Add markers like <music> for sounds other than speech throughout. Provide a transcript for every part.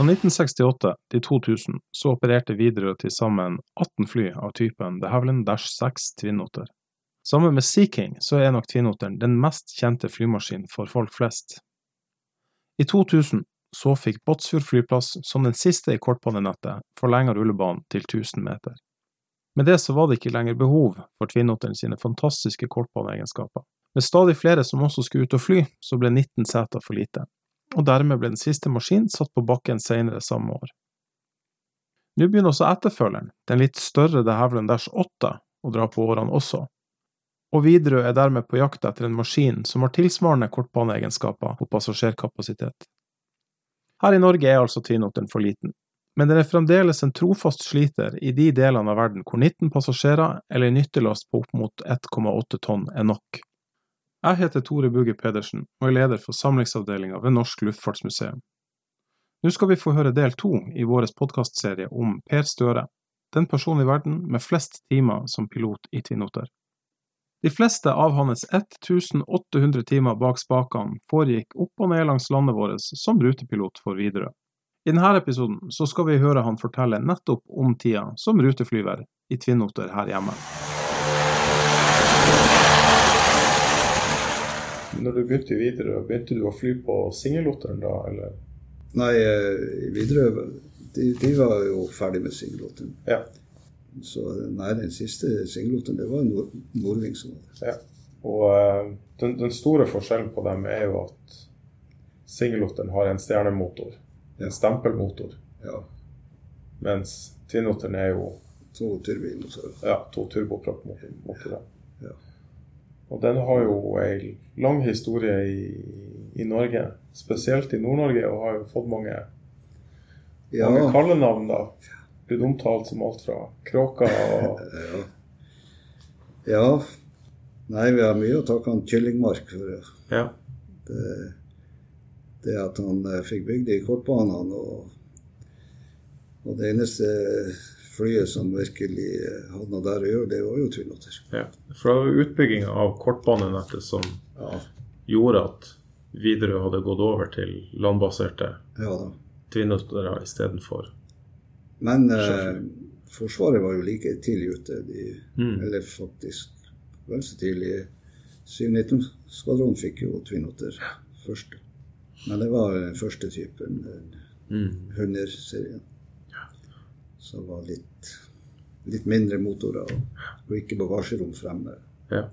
Fra 1968 til 2000 så opererte Widerøe til sammen 18 fly av typen The Havilland Dash 6 Twin-Otter. Sammen med Sea King så er nok Twin-Otteren den mest kjente flymaskinen for folk flest. I 2000 så fikk Båtsfjord flyplass, som den siste i kortbanenettet, forlenga rullebanen til 1000 meter. Med det så var det ikke lenger behov for Twin-Otteren sine fantastiske kortbaneegenskaper. Med stadig flere som også skulle ut og fly, så ble 19 seter for lite, og dermed ble den siste maskinen satt på bakken senere samme år. Nå begynner også etterfølgeren, den litt større de Havilland Dash 8, å dra på årene også, og Widerøe er dermed på jakt etter en maskin som har tilsvarende kortbaneegenskaper og passasjerkapasitet. Her i Norge er altså Twin-Otteren for liten, men den er fremdeles en trofast sliter i de delene av verden hvor 19 passasjerer eller nyttelast på opp mot 1,8 tonn er nok. Jeg heter Tore Bugge Pedersen og er leder for samlingsavdelinga ved Norsk Luftfartsmuseum. Nå skal vi få høre del to i vår podkastserie om Per Støre, den personen i verden med flest timer som pilot i Twin-Otter. De fleste av hans 1800 timer bak spakene foregikk opp og ned langs landet vårt som rutepilot for Widerøe. I denne episoden så skal vi høre han fortelle nettopp om tida som ruteflyver i Twin-Otter her hjemme. Når du begynte i Widerøe, begynte du å fly på singelotteren da, eller? Nei, i Widerøe de, de, var jo ferdig med singelotteren. Ja. Så nei, den siste singelotteren, det var Nord Nordving som var det. Ja. Og uh, den, den, store forskjellen på dem er jo at singelotteren har en stjernemotor. En stempelmotor. Ja. Mens Twinotteren er jo To turbinmotorer. Ja, to turboproppmotorer. Ja. Og den har jo ei lang historie i, i Norge, spesielt i Nord-Norge, og har jo fått mange, ja. mange kallenavn, da. Blitt omtalt som alt fra kråka og <laughs> ja. ja. Nei, vi har mye å takke han Kyllingmark for. Ja. Det, det at han eh, fikk bygd de kortbanene. Og, og, det eneste flyet som virkelig eh, hadde noe der å gjøre, det var jo Twinotter. Ja, fra utbygginga av kortbanenettet som ja. gjorde at Widerøe hadde gått over til landbaserte ja, Twinotter istedenfor Men eh, Forsvaret var jo like tidlig ute. De, mm. Eller faktisk vel så tidlig. 719-skvadronen fikk jo Twinotter først. Men det var den første typen, mm. Hunner-serien. Som var litt, litt mindre motorer og, og ikke bagasjerom fremme. Ja.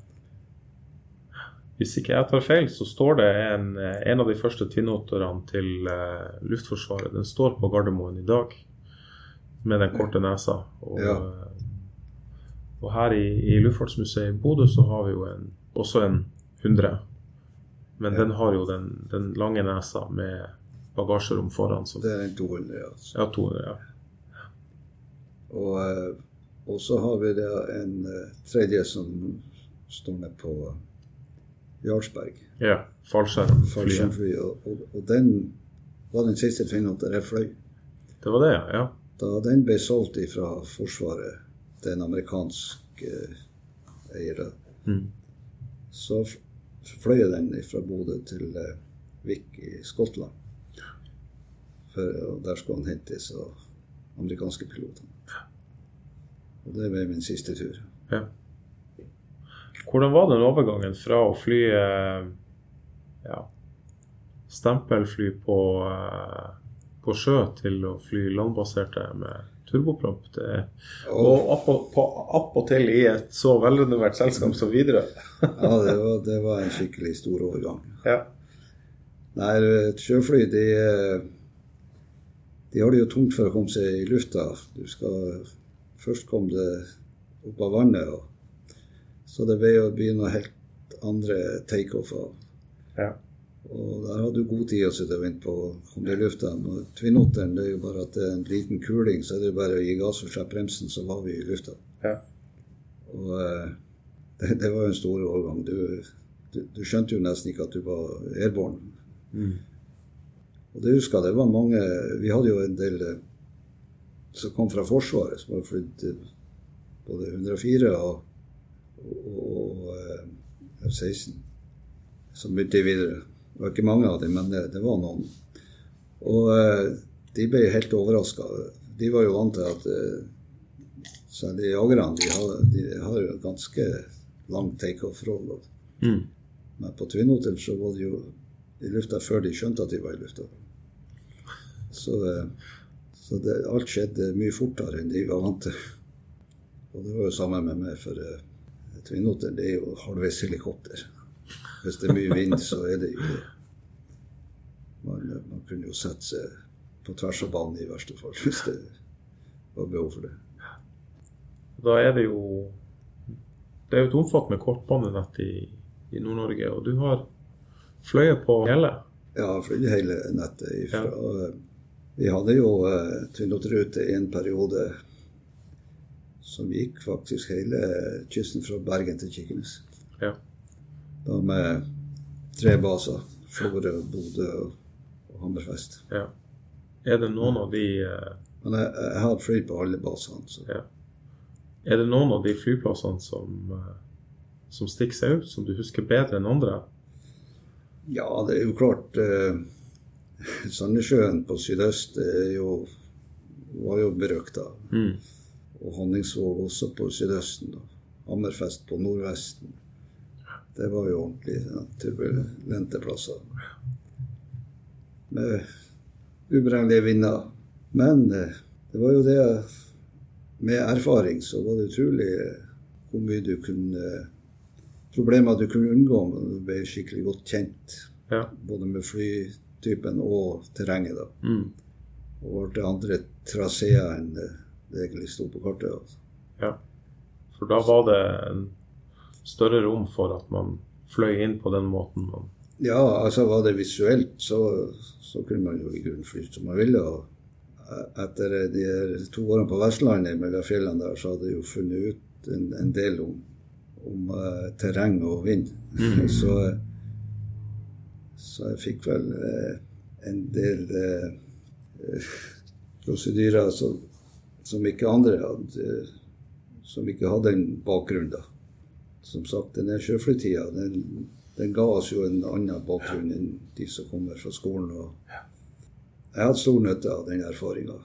Hvis ikke jeg tar feil, så står det en, en av de første Twin-Otterne til uh, Luftforsvaret. Den står på Gardermoen i dag med den korte nesa. Og, ja. og her i, i Luftfartsmuseet i Bodø så har vi jo en, også en 100 men ja. den har jo den, den, lange nesa med bagasjerom foran. Så. Det er en 200, ja. Ja, 200, ja. Og, eh, og så har vi det en uh, tredje som står med på Jarlsberg. Ja. Fallskjermfly, og, og, og, den var den siste tvinnen der jeg fløy. Det var det, ja. Da den ble solgt fra Forsvaret til en amerikansk eh, eier, mm. så fløy jeg den fra Bodø til eh, Vik i Skottland. For, og der skulle han hentes. disse amerikanske pilotene. Og det ble min siste tur. Ja. Hvordan var den overgangen fra å fly eh, ja, stempelfly på, eh, på sjø til å fly landbaserte med turboprop? Og opp og, på, opp og til i et så velrenommert selskap som Widerøe. <laughs> ja, det var, det var, en skikkelig stor overgang. Ja. Nei, et sjøfly, de, de har det jo tungt for å komme seg i lufta. Du skal Først komme det opp av vannet, og, så det ble å begynne helt andre takeoffer. Ja. Og der hadde du god tid å sitte og vente på å komme i lufta. Twinotteren det er jo bare at det er en liten kuling, så er det bare å gi gass og slippe bremsen, så var vi i lufta. Ja. Og eh, det, det, var jo en stor overgang. Du, du, du, skjønte jo nesten ikke at du var airborne. Mm. Og det husker jeg, det var mange Vi hadde jo en del eh, som kom fra Forsvaret, som hadde flydd både 104 og, og, og eh, F-16, som begynte videre. Det var ikke mange av dem, men det, det var noen. Og uh, de ble helt overraska. De var jo vant til at eh, særlig jagerne de har, de har jo ganske lang takeoff-forhold. Mm. Men på Twin Hotel så var de jo i lufta før de skjønte at de var i lufta. Så, eh, så det, alt skjedde mye fortere enn de var vant til. Og det var jo samme med meg, for uh, Twin Hotel det er jo halvveis helikopter. Hvis det er mye vind, så er det jo det. Man, man kunne jo sette seg på tvers av banen i verste fall, <laughs> hvis det var behov for det. Da er det jo Det er jo et omfattende kortbanenett i, i Nord-Norge, og du har fløyet på hele? Ja, fløyet hele nettet ifra ja. Vi hadde jo uh, Twin-rute i en periode som gikk faktisk hele kysten fra Bergen til Kirkenes. Ja. Da med tre baser. Florø, Bodø og, Hammerfest. Ja. Er det noen av de uh... Men jeg, jeg har flydd på alle basene. Så. Ja. Er det noen av de flyplassene som, uh, som stikker seg ut, som du husker bedre enn andre? Ja, det er jo klart uh, Sandnessjøen på sydøst jo, var jo berøkta. Mm. Og Honningsvåg også på sydøsten. Og Hammerfest på nordvesten. Det var jo ordentlig ja, turbulente plasser. Med uberegnelige vinder. Men eh, det var jo det Med erfaring så var det utrolig eh, hvor mye du kunne Problemer du kunne unngå når du ble skikkelig godt kjent. Ja. Både med flytypen og terrenget. da. Mm. Og det andre traseer enn det, det egentlig sto på kartet. Altså. Ja. For da var det en større rom for at man fløy inn på den måten man Ja, altså var det visuelt, så, så kunne man jo i grunnen fly som man ville. og etter de to årene på Vestlandet mellom fjellene der, så hadde jeg jo funnet ut en, en del om, om uh, terreng og vind. Mm. <laughs> så, så jeg fikk vel uh, en del uh, <laughs> prosedyrer som, som ikke andre hadde, som ikke hadde en bakgrunn. da. Som sagt, denne sjøflytida den, den ga oss jo en annen bakgrunn enn de som kommer fra skolen. jeg hadde stor nytte av den erfaringa.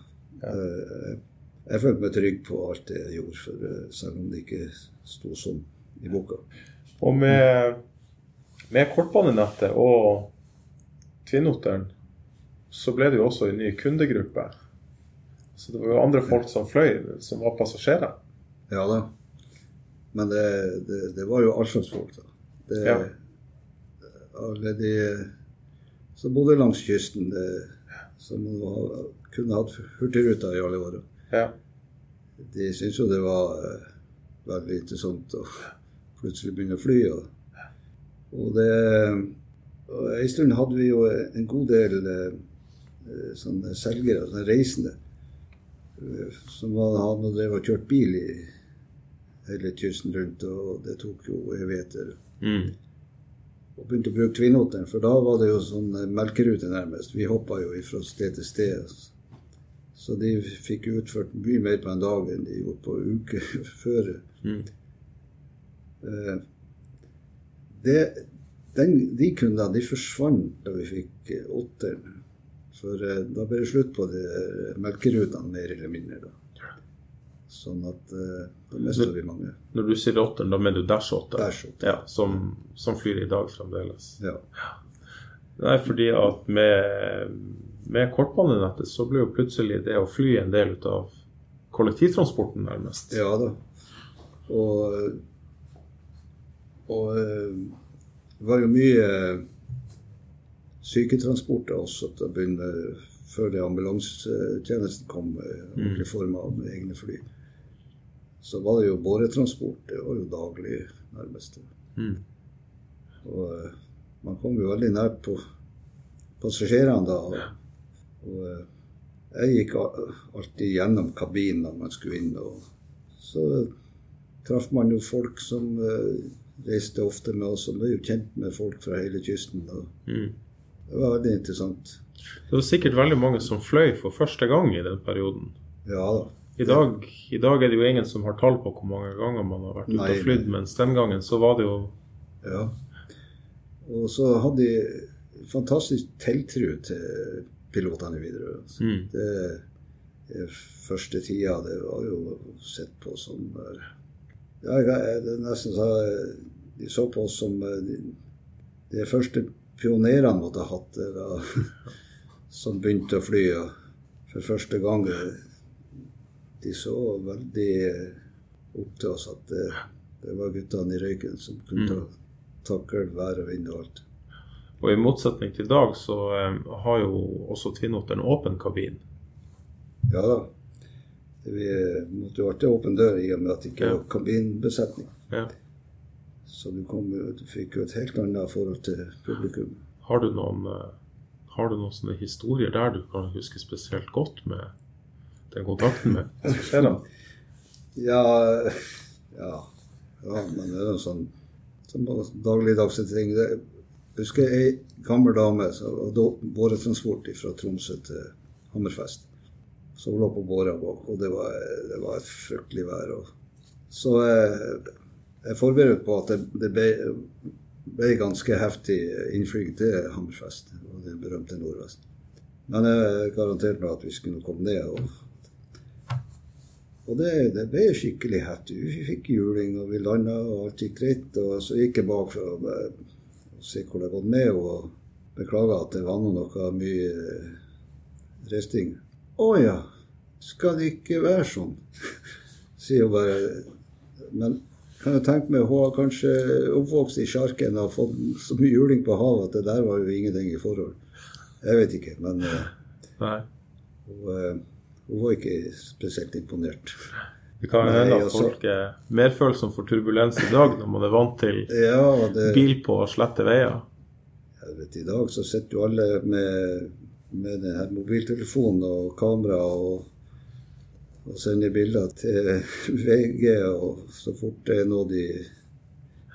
Ja. Jeg følte meg trygg på alt det jeg gjorde, for eh, selv om det ikke sto sånn i boka. Og med, med kortbanenettet og Tvinnoteren så ble det jo også en ny kundegruppe. Så det var jo andre folk som fløy, som var passasjerer. Ja da. Men det, det, det var jo all slags folk, da. Det, Ja. Alle de som bodde langs kysten. Det, som var, kunne hatt Hurtigruta i alle år. Ja. De syntes jo det var eh, veldig interessant å plutselig begynne å fly. Og, og det og En stund hadde vi jo en god del eh, eh, sånne selgere, sånne reisende, eh, som hadde drevet og kjørt bil i hele kysten rundt, og det tok jo evigheter. Mm. Og begynte å bruke Tvinoteren, for da var det jo sånn melkerute nærmest. Vi hoppa jo fra sted til sted. Så de fikk utført mye mer på en dag enn de gjorde på uke <laughs> før. Mm. Det, den, de kundene de forsvant da vi fikk eh, åtteren. For eh, da ble det slutt på de eh, melkerutene, mer eller mindre. da. Sånn at eh, da mista vi mange. Når du sier åtteren, da mener du Dash 8? Dash 8. Ja, som, som flyr i dag fremdeles. Ja. Nei, fordi at med, med kortbanenettet så ble jo plutselig det å fly en del ut av kollektivtransporten, nærmest. Ja da. Og, og eh, det var jo mye syketransporter også til å begynne før det ambulansetjenesten kom i ordentlig form av egne fly. Så var det jo båretransport. Det var jo daglig, nærmest. Mm. Og eh, man kom jo veldig nært på passasjerene da. Og, eh, jeg gikk alltid gjennom kabinen når man skulle inn. Og så traff man jo folk som eh, reiste ofte med oss, og ble jo kjent med folk fra hele kysten. Mm. det var veldig interessant. Det var sikkert veldig mange som fløy for første gang i den perioden. Ja da. I dag, I dag er det jo ingen som har tall på hvor mange ganger man har vært ute og flydd, mens den gangen så var det jo Ja. Og så hadde de fantastisk tiltro til pilotene i Widerøe. Altså. Mm. Det, det første tida, det var jo sett på som eh, Ja, det er nesten så de så på oss som eh, de, de første pionerene måtte ha hatt, det var, <laughs> som begynte å fly. For første gang eh, De så veldig eh, opp til oss at det, det var guttene i røyken som kunne ta, takle vær og vind og alt. Og i motsetning til i dag, så eh, har jo også Tvinnoteren åpen kabin. Ja da. Vi måtte jo alltid åpne dør i og med at det ikke Ja. var kabinbesetning. Ja. Så du, kom, jo- du fikk jo et helt annet forhold til publikum. Har du noen eh, har du noen sånne historier der du kan huske spesielt godt med den kontakten med <laughs> passasjerene? Ja, ja, ja men det er jo sånn, sånn dagligdagse ting. Det, jeg husker ei gammel dame som var båretransport fra Tromsø til Hammerfest. Hun lå på båra bak, og det var, det var et fryktelig vær. Så jeg, jeg forberedte forberedt på at det, det ble, ble ganske heftig innflyg til Hammerfest, og den berømte Nordvest. Men jeg garanterte meg at vi skulle komme ned. og og det, det ble skikkelig heftig. Vi fikk juling, og vi landa, og alt gikk greit. Og så gikk jeg bak for å, eh, se hvor det hadde gått med, og beklaga at det var noe mye eh, risting. Å ja, skal det ikke være sånn? <laughs> Sier hun bare. Men kan jeg tenke meg, hun har kanskje oppvokst i sjarken og fått så mye juling på havet at det der var jo ingenting i forhold. Jeg vet ikke, men uh, hun, eh, hun var ikke spesielt imponert. Det kan jo hende at altså- folk er mer følsomme for turbulens i dag når man er vant til Ja, det, bil på slette veier. jeg vet, I dag så sitter jo alle med, med den her mobiltelefonen og kamera og, og sende bilder til <laughs> VG, og så fort det er noe de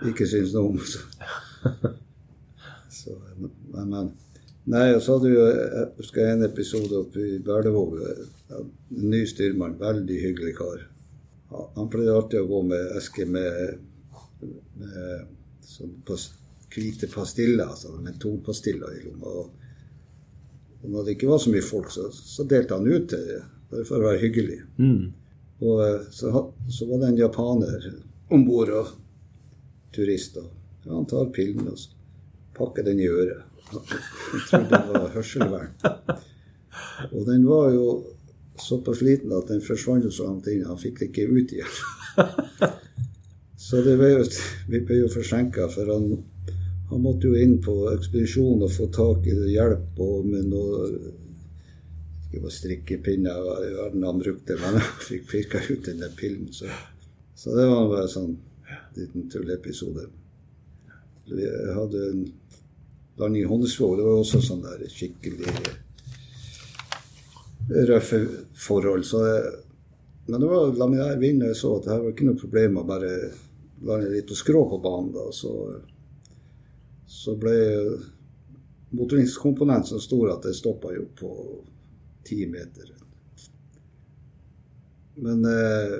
ikke syns noe om, <laughs> så, så men, men. Nei, og så hadde vi jo jeg husker en episode oppe i Berlevåg. ja, En ny styrmann, veldig hyggelig kar. Han- pleide alltid å gå med eske med, med sånn hvite pastiller, altså mentolpastiller i lomma. Og når det ikke var så mye folk, så, så delte han ut til det, bare for å være hyggelig. Mm. Og eh, så, så var det en japaner om bord, og turist. Og, ja, han tar pillen og pakker den i øret. Jeg trodde det var hørselvern. Og den var jo såpass liten at den forsvant så langt inn. Han fikk det ikke ut igjen. <laughs> Så det ble jo, vi ble jo forsinka, for han, han måtte jo inn på ekspedisjon og få tak i hjelp og med noe ikke var strikkepinner i verden han brukte, men han fikk pirka ut den der pillen. Så, så det var bare sånn liten tulleepisode. Vi hadde en landing i Honnesvåg. Det var også sånn der skikkelig røffe forhold. Så jeg, men det var laminær vind, og jeg så at det her var ikke noe problem å bare lande litt på skrå på banen. da, Så, så ble motoringskomponenten så stor at det stoppa jo på ti meter. Men eh,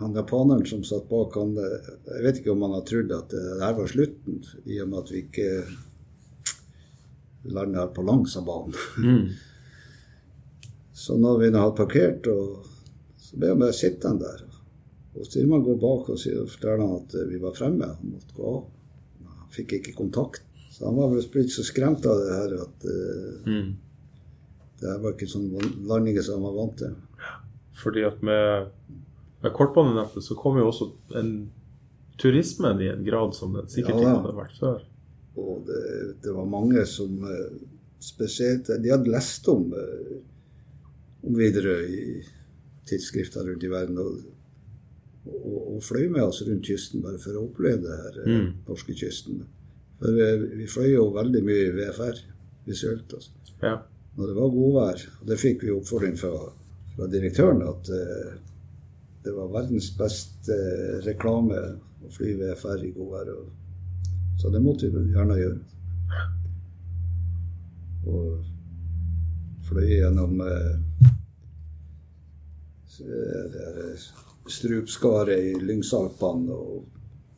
han japaneren som satt bak, han eh, Jeg vet ikke om han har trodd at det her var slutten, i og med at vi ikke landa på langs av banen. Mm. <laughs> Så når vi hadde parkert, og, så ble han bare sittende der. Og styrmannen går bak og forteller han at vi var fremme. Han måtte gå av. Fikk ikke kontakt. Så han var vel blitt så skremt av det her at uh, Mm. det her var ikke sånn landinger som han var vant til. Fordi at med, med kortbanenettet så kom jo også en turismen i en grad som den sikkert Ja, ikke hadde vært før. Og det, det var mange som eh, spesielt De hadde lest om, eh, om Widerøe i tidsskrifter rundt i verden. Og, og, og fløy med oss rundt kysten bare for å oppleve det her eh, Mm. norskekysten. For eh, vi fløy jo veldig mye i VFR visuelt. Altså. Ja. Når det var godvær. Og det fikk vi oppfordring fra, fra direktøren at eh, det var verdens beste eh, reklame å fly VFR i godvær. Og, så det måtte vi gjerne gjøre. Og fløy gjennom eh, eh, det her strupskaret i Lyngsalpene, og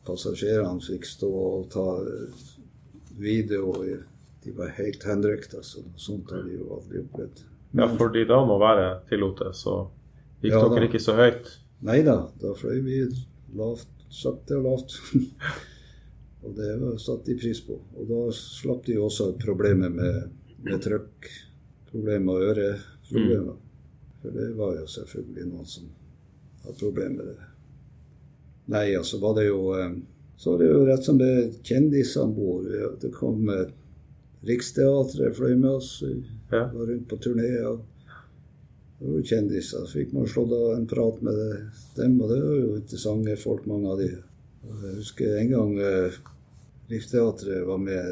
passasjerene fikk stå og ta eh, video de var helt henrykta, så Sånt har de jo aldri opplevd. Ja, fordi da må være tillot så gikk Ja, dere da. ikke så høyt. Nei da, da fløy vi lavt, sakte og lavt. <laughs> og det var satt de pris på. Og da slapp de også problemet med, med trøkk, problemer og øreproblemer. For det var jo selvfølgelig noen som hadde problemer med det. Nei, altså var det jo eh, Så var det jo rett som det er kjendiser om bord. Det kom Riksteatret fløy med oss. Vi var rundt på turné. og det var jo kjendiser. Så fikk man slått av en prat med dem, og det var jo interessante folk, mange av de. Jeg husker en gang eh, Riksteatret var med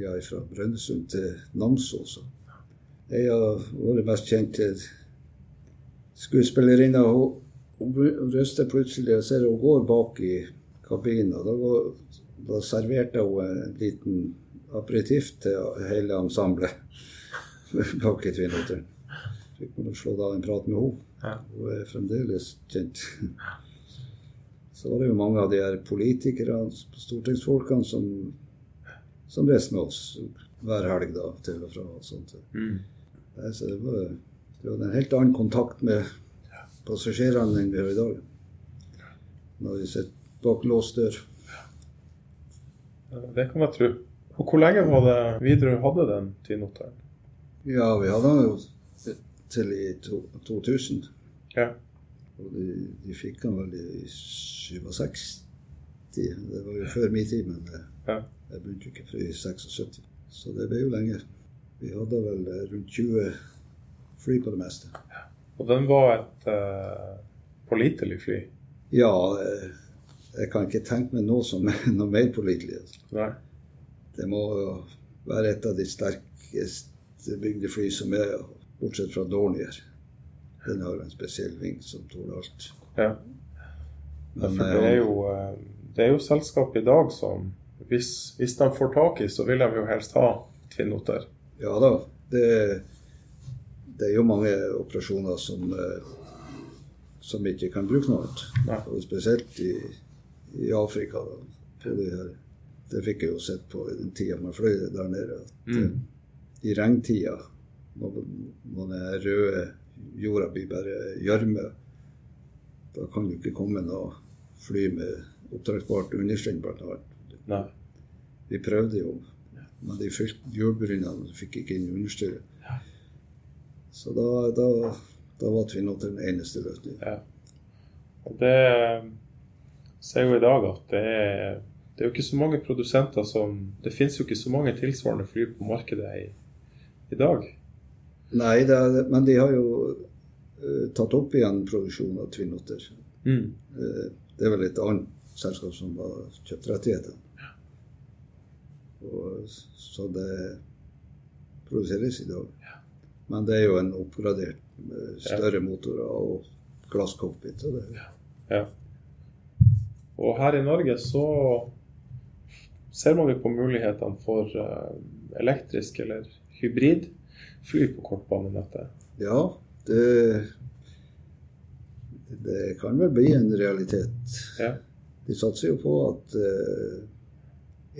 ja, fra Brønnøysund til Namsos. En av våre mest kjente skuespillerinner hun, hun røster plutselig og ser hun går bak i kabinen. og Da, går, da serverte hun en liten aperitiff til hele ensemblet <laughs> bak i Tvinnoteren. Fikk man slå av en prat med henne. Hun er fremdeles kjent. Så var det jo mange av de her politikerne, stortingsfolkene, som, som reiste med oss hver helg da, til og fra. og sånt. Mm. Nei, Så det var, det var en helt annen kontakt med passasjerene enn vi har i dag. Når vi sitter bak låst dør. Det kan jeg tro. Og hvor lenge var det Widerøe hadde den Twin-Otteren? Ja, vi hadde den jo til i to, 2000. Ja. Og de, de fikk den vel i 67. Det var jo før min tid, men det, Ja. jeg begynte jo ikke før i 76. Så det ble jo lenge. Vi hadde vel rundt 20 fly på det meste. Og den var et uh, pålitelig fly. Ja, eh, jeg kan ikke tenke meg noe som er <laughs> noe mer pålitelig. altså. Nei. Det må være et av de sterkest bygde fly som er, bortsett fra Dornier. Den har en spesiell ving som tåler alt. Ja. Ja, Men, for det er eh, jo, eh, det er jo selskap i dag som hvis, hvis de får tak i, så vil de jo helst ha Twin-Otter. Ja da. Det, det er jo mange operasjoner som, eh, som ikke kan bruke noe annet. Og spesielt i, i Afrika. De. Det fikk jeg jo sett på i den tida man fløy der nede. At, Mm. eh, I regntida, når, når den røde jorda blir bare gjørme, da kan du ikke komme noe fly med oppdragsbart understell, bl.a. Vi prøvde jo, men de hjulbrynene fikk ikke inn understyret. Så da, da, da var Twin-Otter den eneste løsningen. Ja. Og det ser jo i dag at det er, det er jo ikke så mange produsenter som Det finnes jo ikke så mange tilsvarende fly på markedet i, i dag. Nei, det er, men de har jo eh, tatt opp igjen produksjonen av Twin-Otter. Mm. Eh, det er vel et annet selskap som har kjøpt rettighetene. Og, så det produseres i dag. Men det er jo en oppgradert større større motorer og glasscockpit. Og Ja. Og her i Norge så ser man jo på mulighetene for eh, elektrisk eller hybrid fly på kortbanenettet. ja, det, det kan vel bli en realitet. Ja. De satser jo på at uh,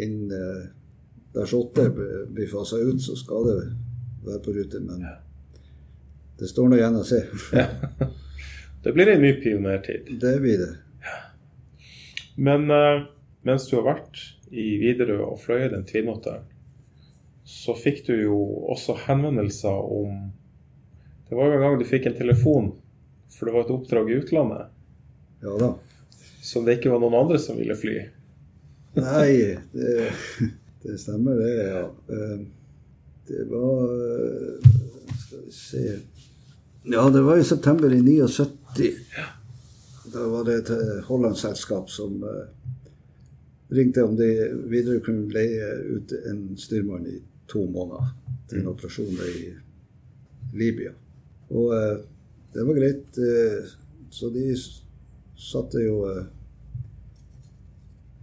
innen uh, Dash 8 blir- blir fasa ut, så skal det være på rute. Men det står nå igjen å se. <laughs> Det blir en ny pionertid. Det blir det. Men uh, mens du har vært i Widerøe og fløyet den Twin-Otteren, så fikk du jo også henvendelser om Det var jo en gang du fikk en telefon, for det var et oppdrag i utlandet, Ja da. som det ikke var noen andre som ville fly. Nei, det, det stemmer det, ja. Eh, Det var eh, Skal vi se Ja, det var i september i 79. Da var det et eh, hollandsk-selskap som eh, ringte om de videre kunne leie ut en styrmann i to måneder til en operasjon i Libya. Og det var greit. Så de satte jo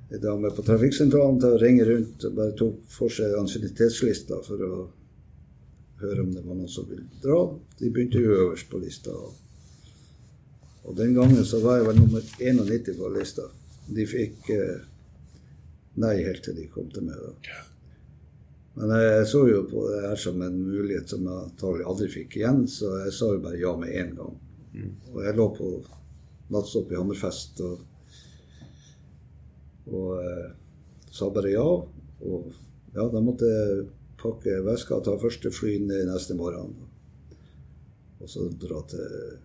en dame på trafikksentralen til å ringe rundt og bare tok for seg ansiennitetslista for å høre om det var noen som ville dra. De begynte jo øverst på lista. Og, og den gangen så var jeg vel nummer 91 på lista. De fikk eh, nei helt til de kom til meg. da. Men jeg så jo på det her som en mulighet som jeg antakelig aldri fikk igjen, så jeg sa jo bare ja med en gang. Og jeg lå på nattstopp i Hammerfest og, og eh, sa bare ja. Og ja, da måtte jeg pakke veska ta første fly ned neste morgen. Og så dra til,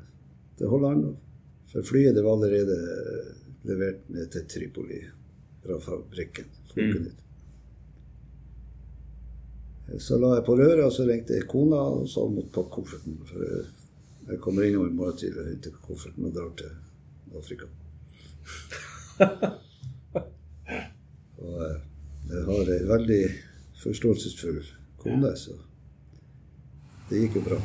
til Holland. For flyet det var allerede levert ned til Tripoli fra fabrikken. Mm. Så la jeg på røret, og så ringte jeg kona og sa hun måtte pakke kofferten. For jeg- jeg kommer innom i morgen tidlig og henter kofferten og drar til Afrika. <laughs> og eh, jeg har ei veldig forståelsesfull kone, så det gikk jo bra.